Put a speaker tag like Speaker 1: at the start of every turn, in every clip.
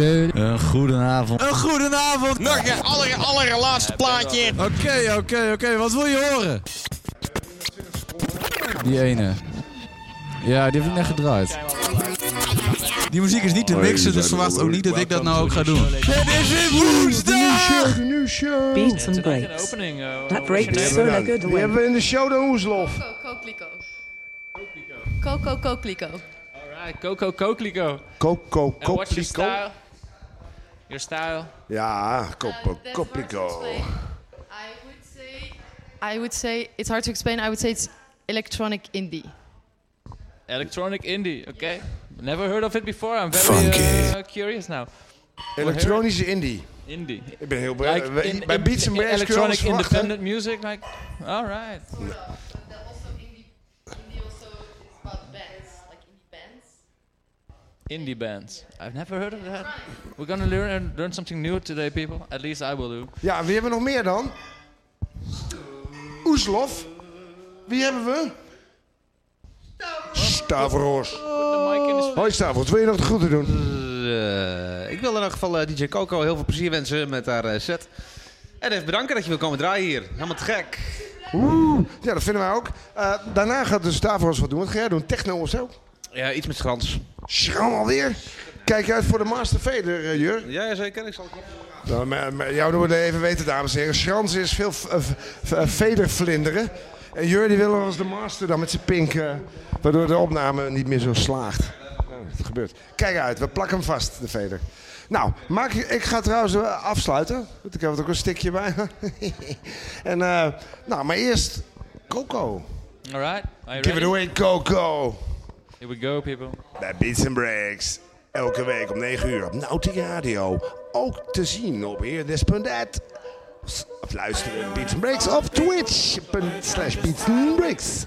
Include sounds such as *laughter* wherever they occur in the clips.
Speaker 1: Een goedenavond.
Speaker 2: Een goedenavond.
Speaker 3: Nog je aller, allerlaatste plaatje.
Speaker 2: Oké, oké, oké. Wat wil je horen?
Speaker 1: Die ene. Ja, die heb ik net gedraaid.
Speaker 2: Die muziek is niet te mixen, dus verwacht ook niet dat ik dat nou ook ga doen. Het is weer woensdag!
Speaker 4: De.
Speaker 5: Beats and breaks. That breaks so good
Speaker 4: Wie hebben we in de show dan Oeslof?
Speaker 6: Coco Coco Coco
Speaker 7: Alright, Coco Coquelicot.
Speaker 4: Coco
Speaker 7: And what's your
Speaker 4: Coplico.
Speaker 7: style? Your style?
Speaker 4: Ja, Coco Coplico.
Speaker 6: I would say I would say it's hard to explain. I would say it's electronic indie.
Speaker 7: Electronic indie, okay. Never heard of it before. I'm very uh, curious now.
Speaker 4: Elektronische indie.
Speaker 7: Indie.
Speaker 4: Ik ben heel blij.
Speaker 7: Like in,
Speaker 4: bij
Speaker 7: in-
Speaker 4: Beats and
Speaker 7: in
Speaker 4: Breaks kun je alles
Speaker 7: electronic
Speaker 4: verwachten.
Speaker 7: independent music, like, all right.
Speaker 6: Also Indie bands.
Speaker 7: I've never heard of that. We're gonna learn learn something new today, people. At least I will do.
Speaker 4: Ja, wie hebben we nog meer dan? Oeslof. Wie hebben we? Stavros. Hoi Stavros, wil je nog de groeten doen?
Speaker 8: Eh, ik wil in elk geval eh, DJ Coco heel veel plezier wensen met haar eh, set. En even bedanken dat je wil komen draaien hier. Helemaal te gek.
Speaker 4: Oeh, ja, dat vinden wij ook. Eh, daarna gaat de Stavros wat doen. Wat ga jij doen? Techno of zo?
Speaker 8: Ja, iets met schrans.
Speaker 4: Schram alweer. Kijk uit voor de Master Fader, eh, Jur.
Speaker 8: Ja, zeker. Ik zal
Speaker 4: Nou, maar, maar jou doen we even weten, dames en heren. Schrans is veel v- v- vedervlinderen. En Jur die wil als de master dan met zijn pink, eh, waardoor de opname niet meer zo slaagt. Nou, het gebeurt. Kijk uit, we plakken hem vast, de veder. Nou, maak, je- ik ga trouwens eh, afsluiten. Want ik heb er ook een stikje bij. *laughs* en, eh, nou, maar eerst Coco.
Speaker 7: All right. Are you
Speaker 4: Give it away, Coco.
Speaker 7: Here we go, people.
Speaker 4: Bij Beats and Breaks. Elke week om 9 uur op Nautica Radio. Ook te zien op heerdes.net. Of luisteren Beats and Breaks op Twitch. Slash Beats and Breaks.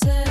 Speaker 9: that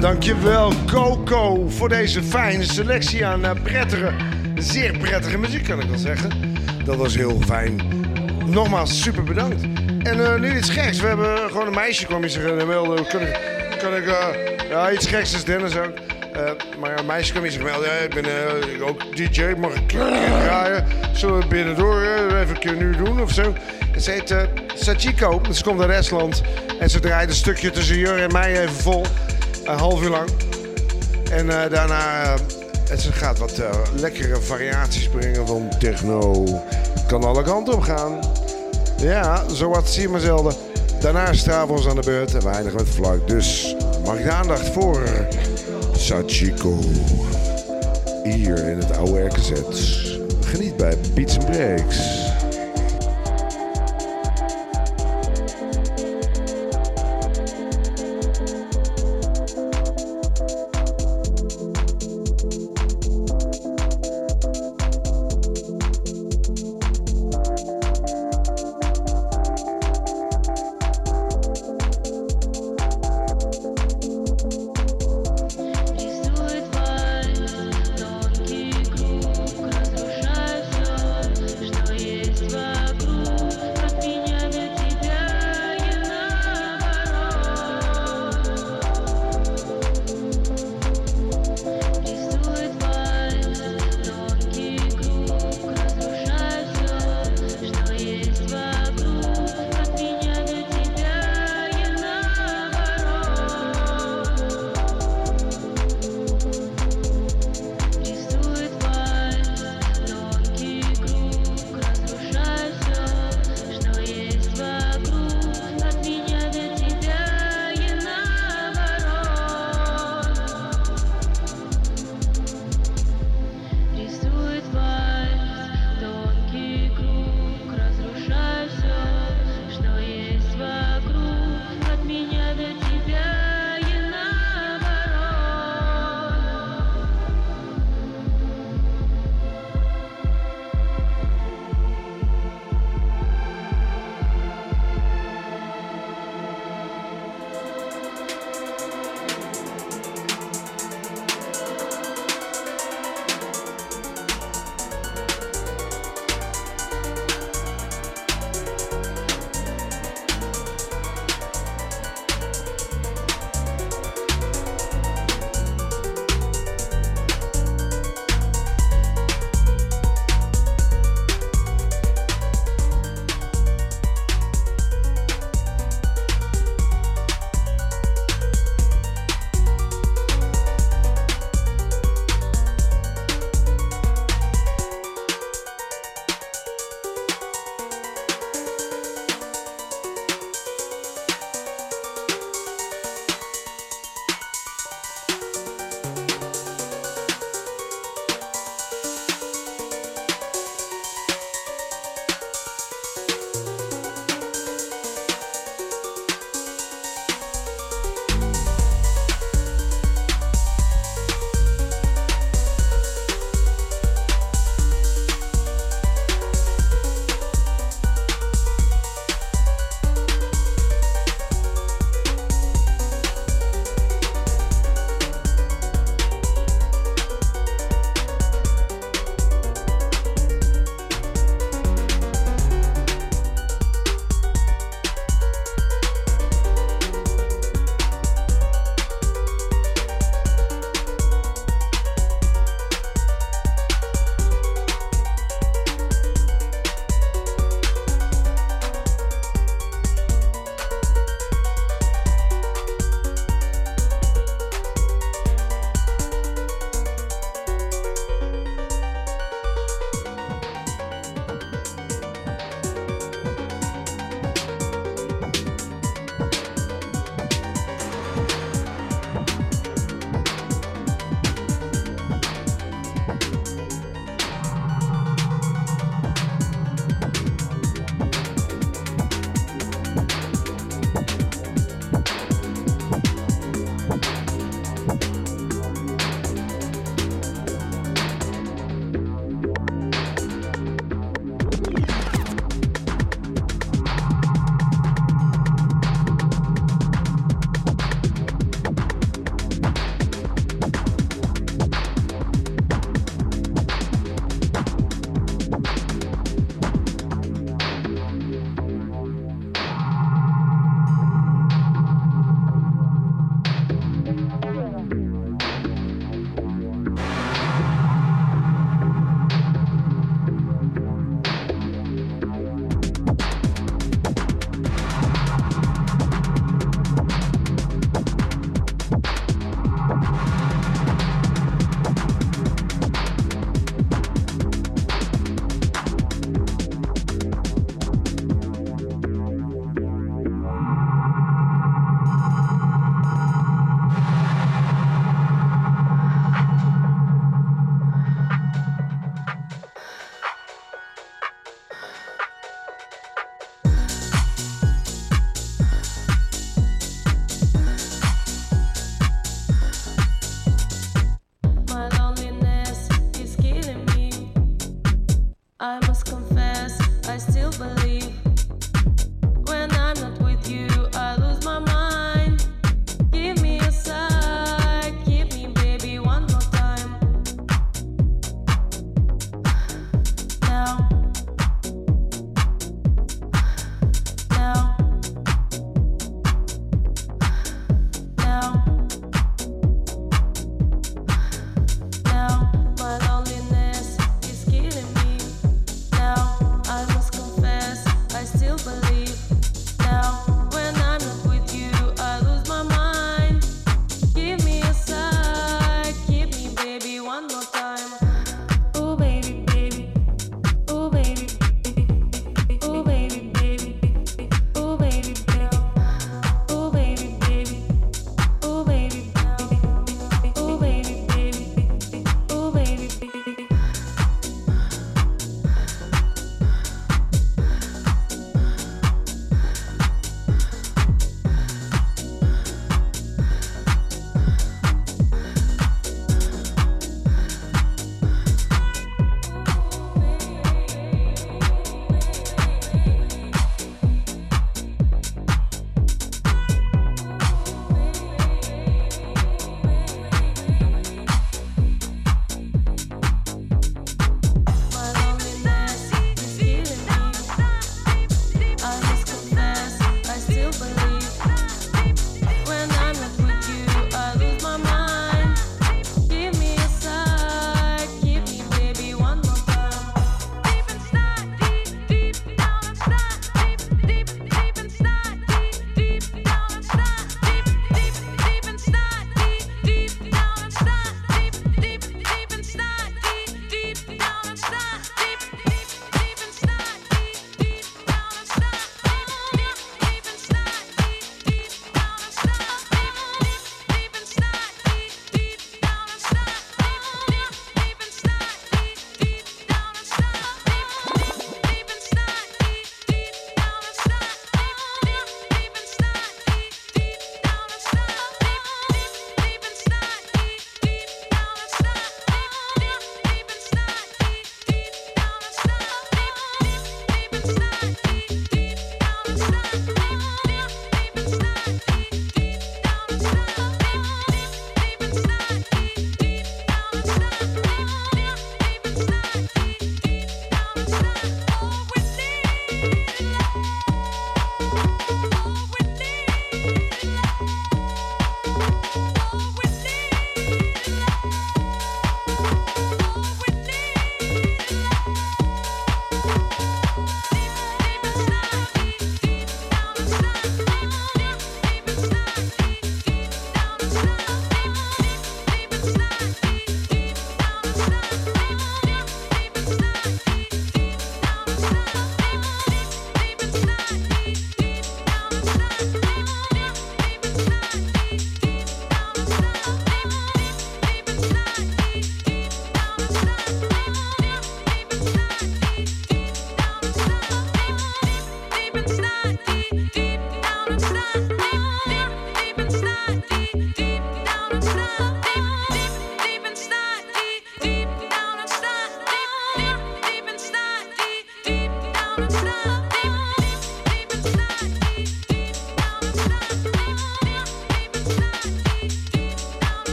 Speaker 4: Dankjewel Coco voor deze fijne selectie aan eh, prettige, zeer prettige muziek kan ik wel zeggen. Dat was heel fijn. Nogmaals, super bedankt. En eh, nu iets geks. We hebben gewoon een meisje kwam hier zeggen. Melden, kan ik, kan ik eh, ja, iets geks is Dennis ook. Eh, maar een meisje kwam hier zeggen. melden, ik ben ook DJ, mag ik draaien? Zullen we binnendoor even een keer nu doen of zo? En ze heet Sachiko, ze komt uit Estland. En ze draait een stukje tussen Jur en mij even vol. Een half uur lang. En eh, daarna... eh, en ze gaat wat eh, lekkere variaties brengen van techno. Kan alle kanten op gaan. Ja, zo wat zie je maar zelden. Daarna is Stravos aan de beurt en we eindigen met Vlak. Dus mag ik de aandacht voor Sachiko. Hier in het oude RKZ. Geniet bij Beats and Breaks.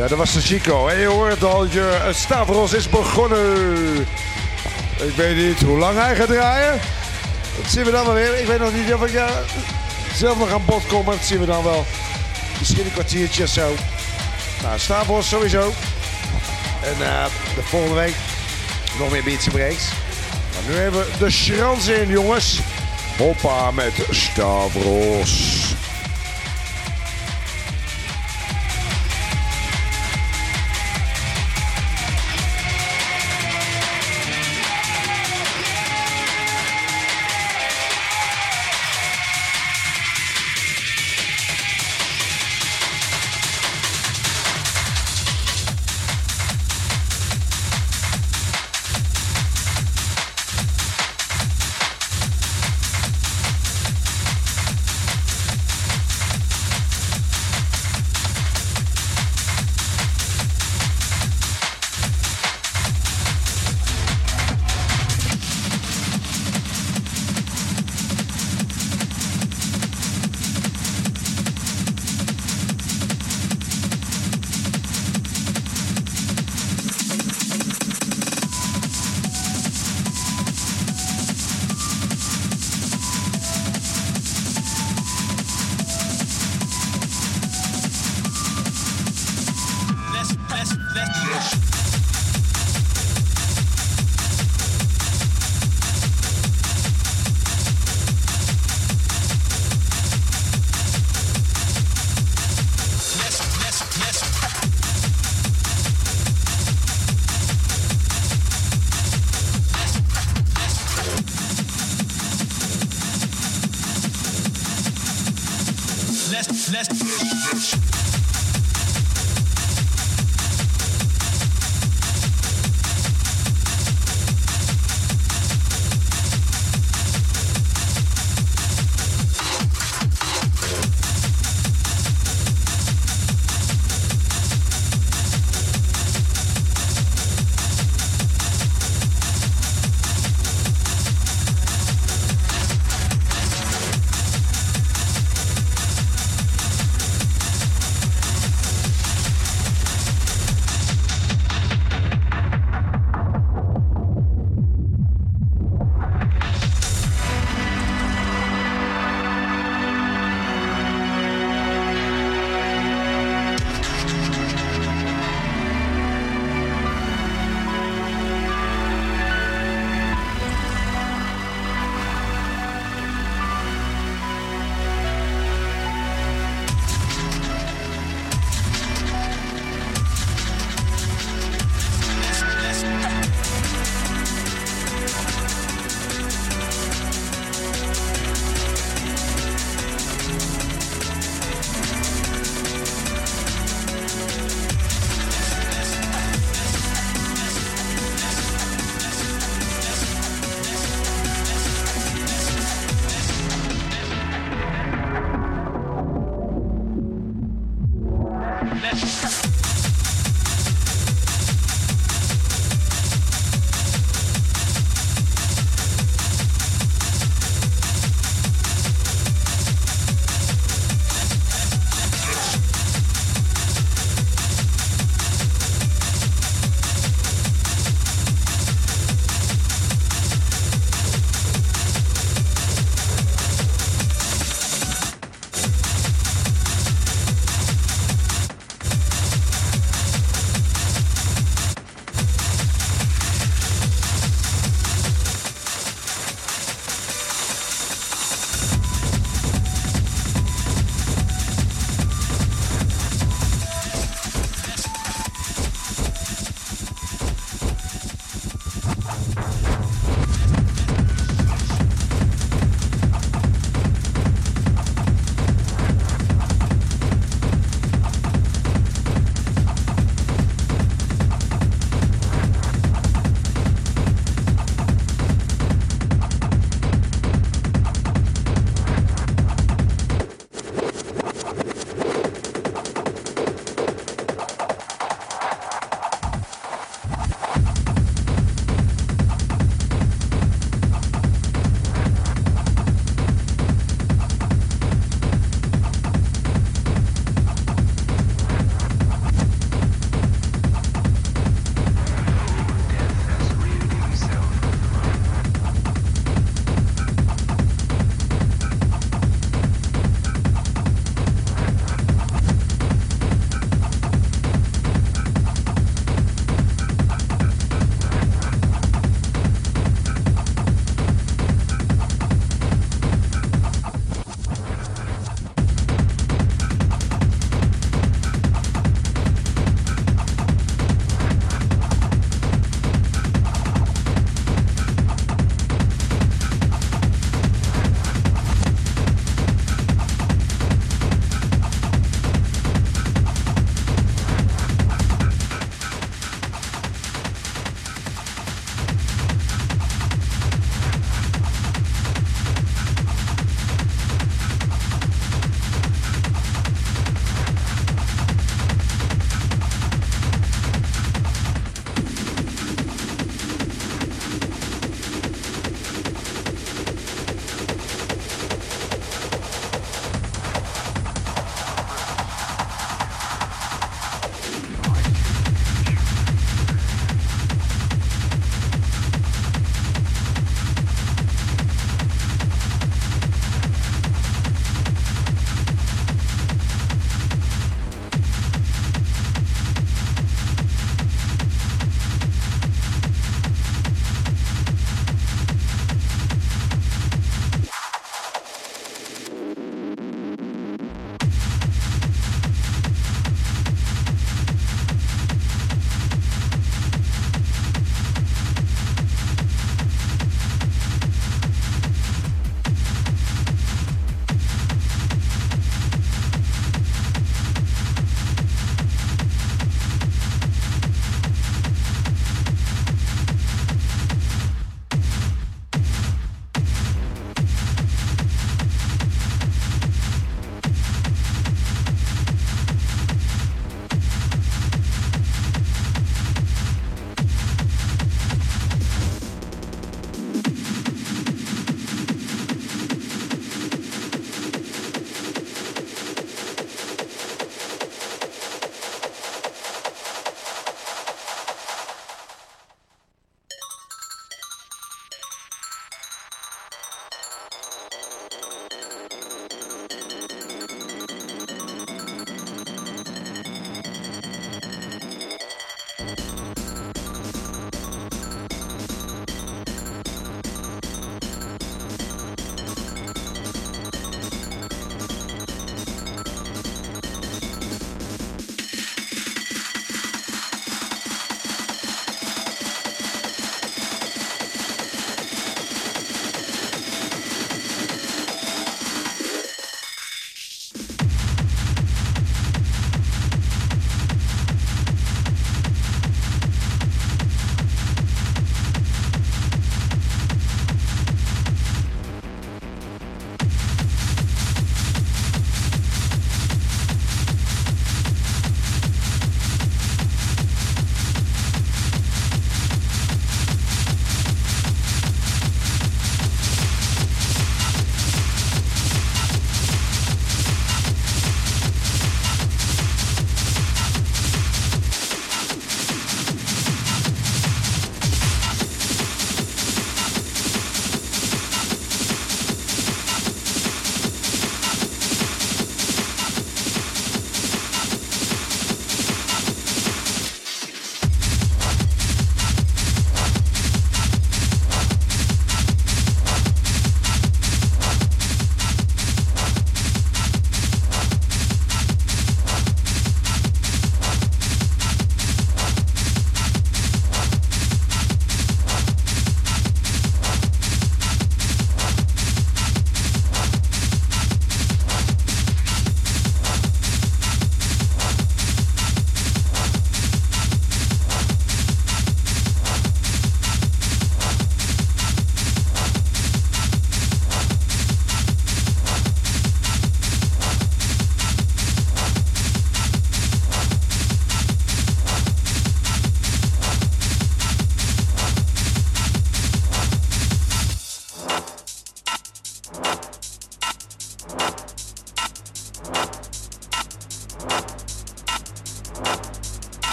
Speaker 4: Ja, dat was de Chico. En je hoort al, je eh, Stavros is begonnen. Ik weet niet hoe lang hij gaat draaien. Dat zien we dan wel weer. Ik weet nog niet of ik zelf nog aan bod kom, maar dat zien we dan wel. Misschien een kwartiertje of zo. Nou, Stavros sowieso. En eh, de volgende week nog meer Beats Breaks. Maar nu hebben we de schrans in, jongens. Hoppa met Stavros.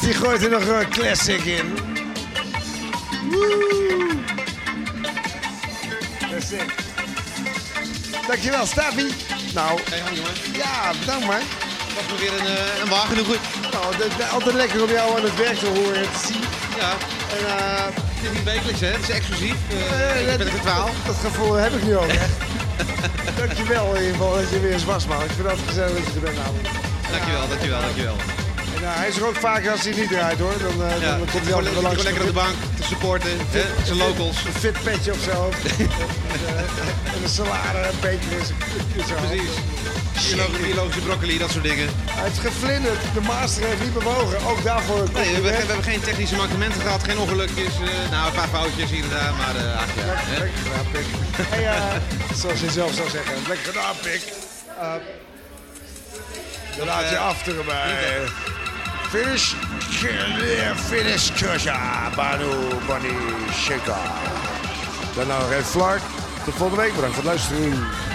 Speaker 4: Die gooit er nog een classic in. Woe. Classic. Dankjewel, Stavi. Nou,
Speaker 8: Hey, hang
Speaker 4: ja, bedankt man.
Speaker 8: Was nog weer een, eh, een wagen goed.
Speaker 4: Nou, het is altijd lekker om jou aan het werk te horen en te zien.
Speaker 8: Ja,
Speaker 4: En eh,
Speaker 8: het is niet wekelijks hè, het is exclusief.
Speaker 4: eh,
Speaker 8: Uh, ik ben er getwaald.
Speaker 4: dat gevoel heb ik nu ook, hè. *laughs* Dankjewel in ieder geval dat je weer eens was, man. Ik vind het gezellig dat je er bent, namelijk.
Speaker 8: Dankjewel, dankjewel, dankjewel.
Speaker 4: Eh, hij is er ook vaker als hij niet draait, hoor. Dan, eh,
Speaker 8: Ja,
Speaker 4: dan komt hij
Speaker 8: gewoon,
Speaker 4: altijd
Speaker 8: zit
Speaker 4: wel langs.
Speaker 8: gewoon lekker op de bank te supporten. hè, Zijn locals.
Speaker 4: Een fit petje op zijn hoofd. en, eh, en een salade, een beetje in zijn.
Speaker 8: Precies. Biolo- Biologische broccoli, dat soort dingen.
Speaker 4: Hij heeft geflinderd. De master heeft niet bewogen. Ook daarvoor
Speaker 8: Nee, we, hebben,
Speaker 4: compliment.
Speaker 8: we hebben geen technische mankementen gehad, geen ongelukjes. eh, nou, een paar foutjes hier en daar, maar eh ach ja.
Speaker 4: Lekker gedaan, Pik. Hey, zoals je zelf zou zeggen. Lekker gedaan, Pik. Uh, dan laat je
Speaker 8: eh,
Speaker 4: afteren Finish. Finish Kusha. Banu Bunny Shaker. Dan nou even Flark. Tot volgende week. Bedankt voor het luisteren.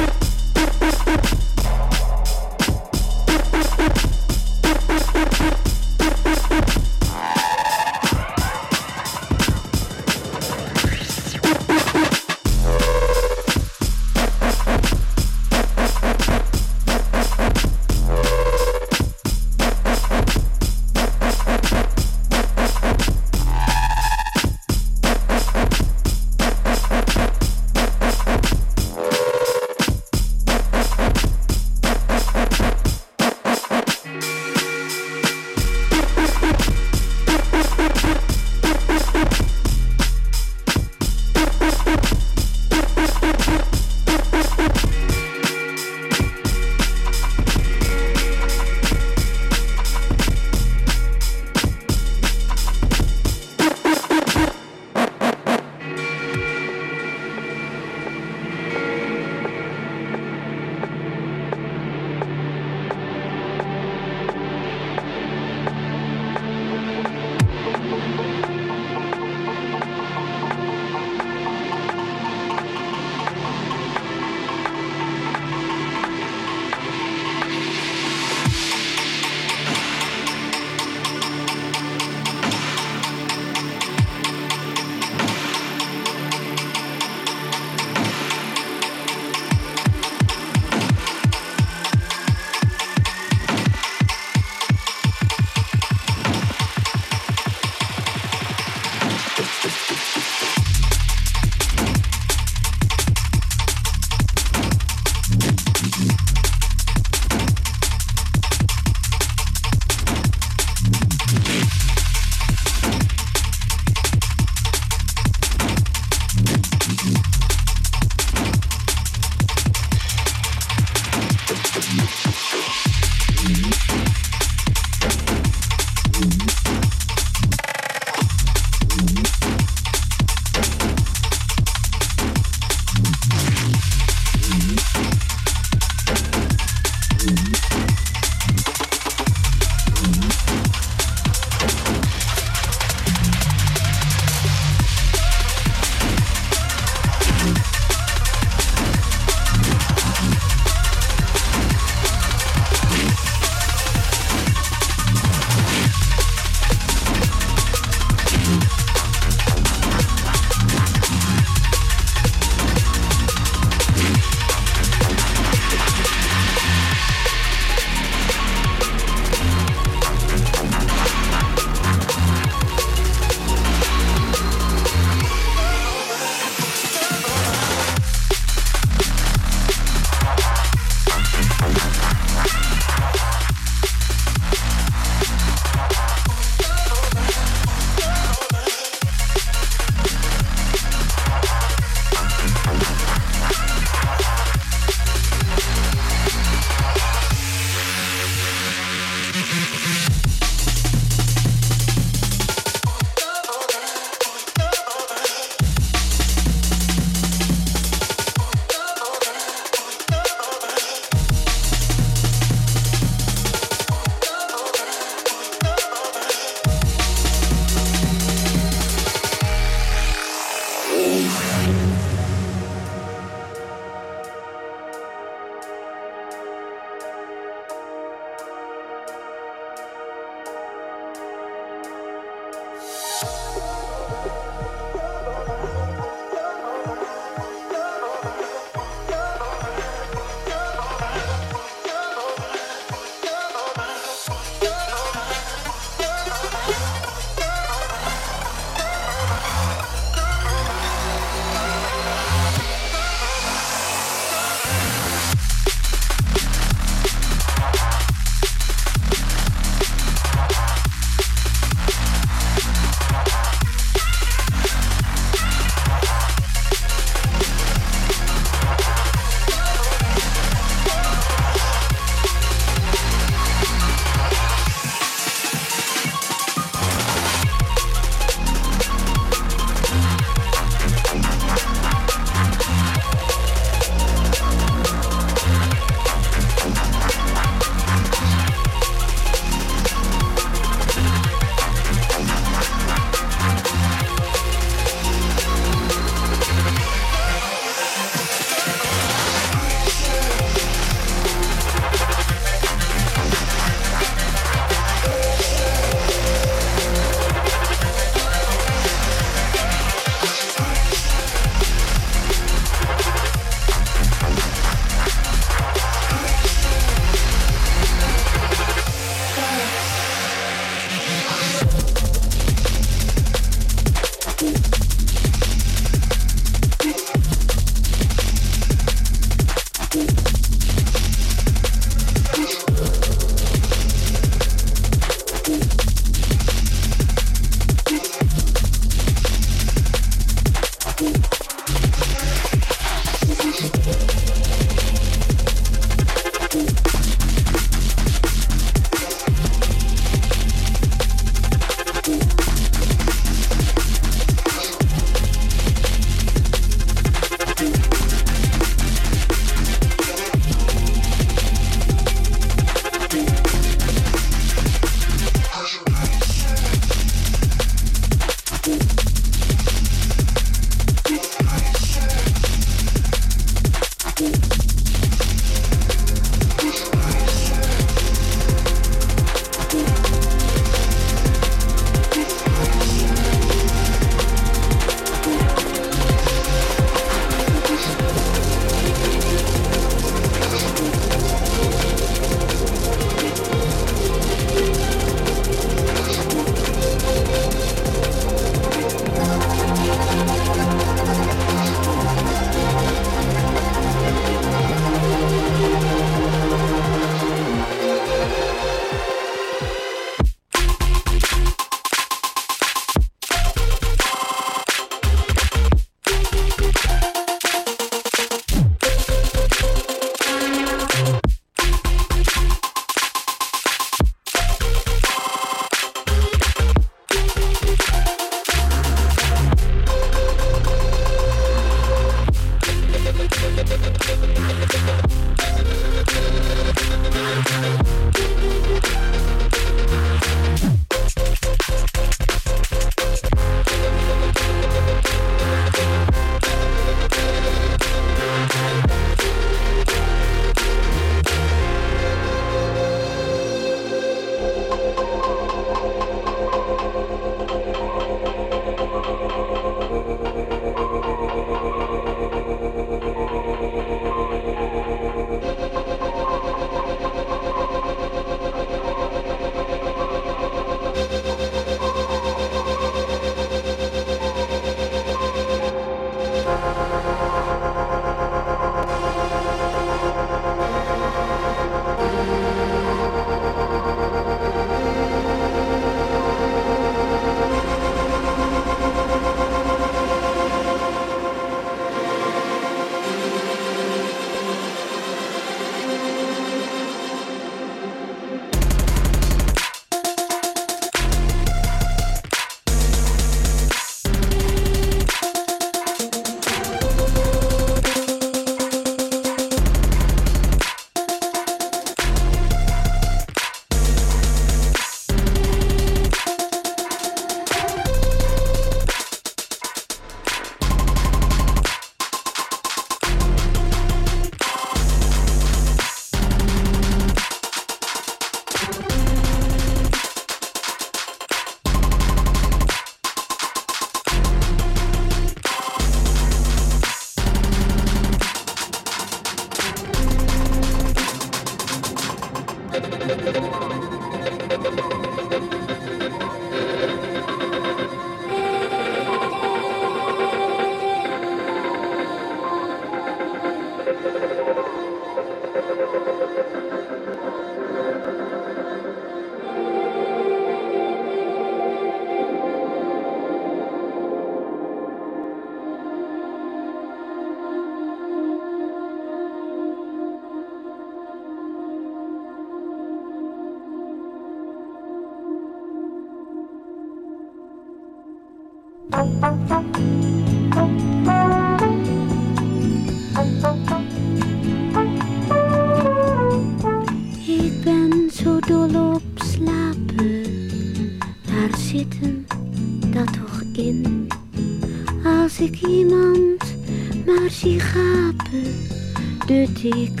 Speaker 10: тихо.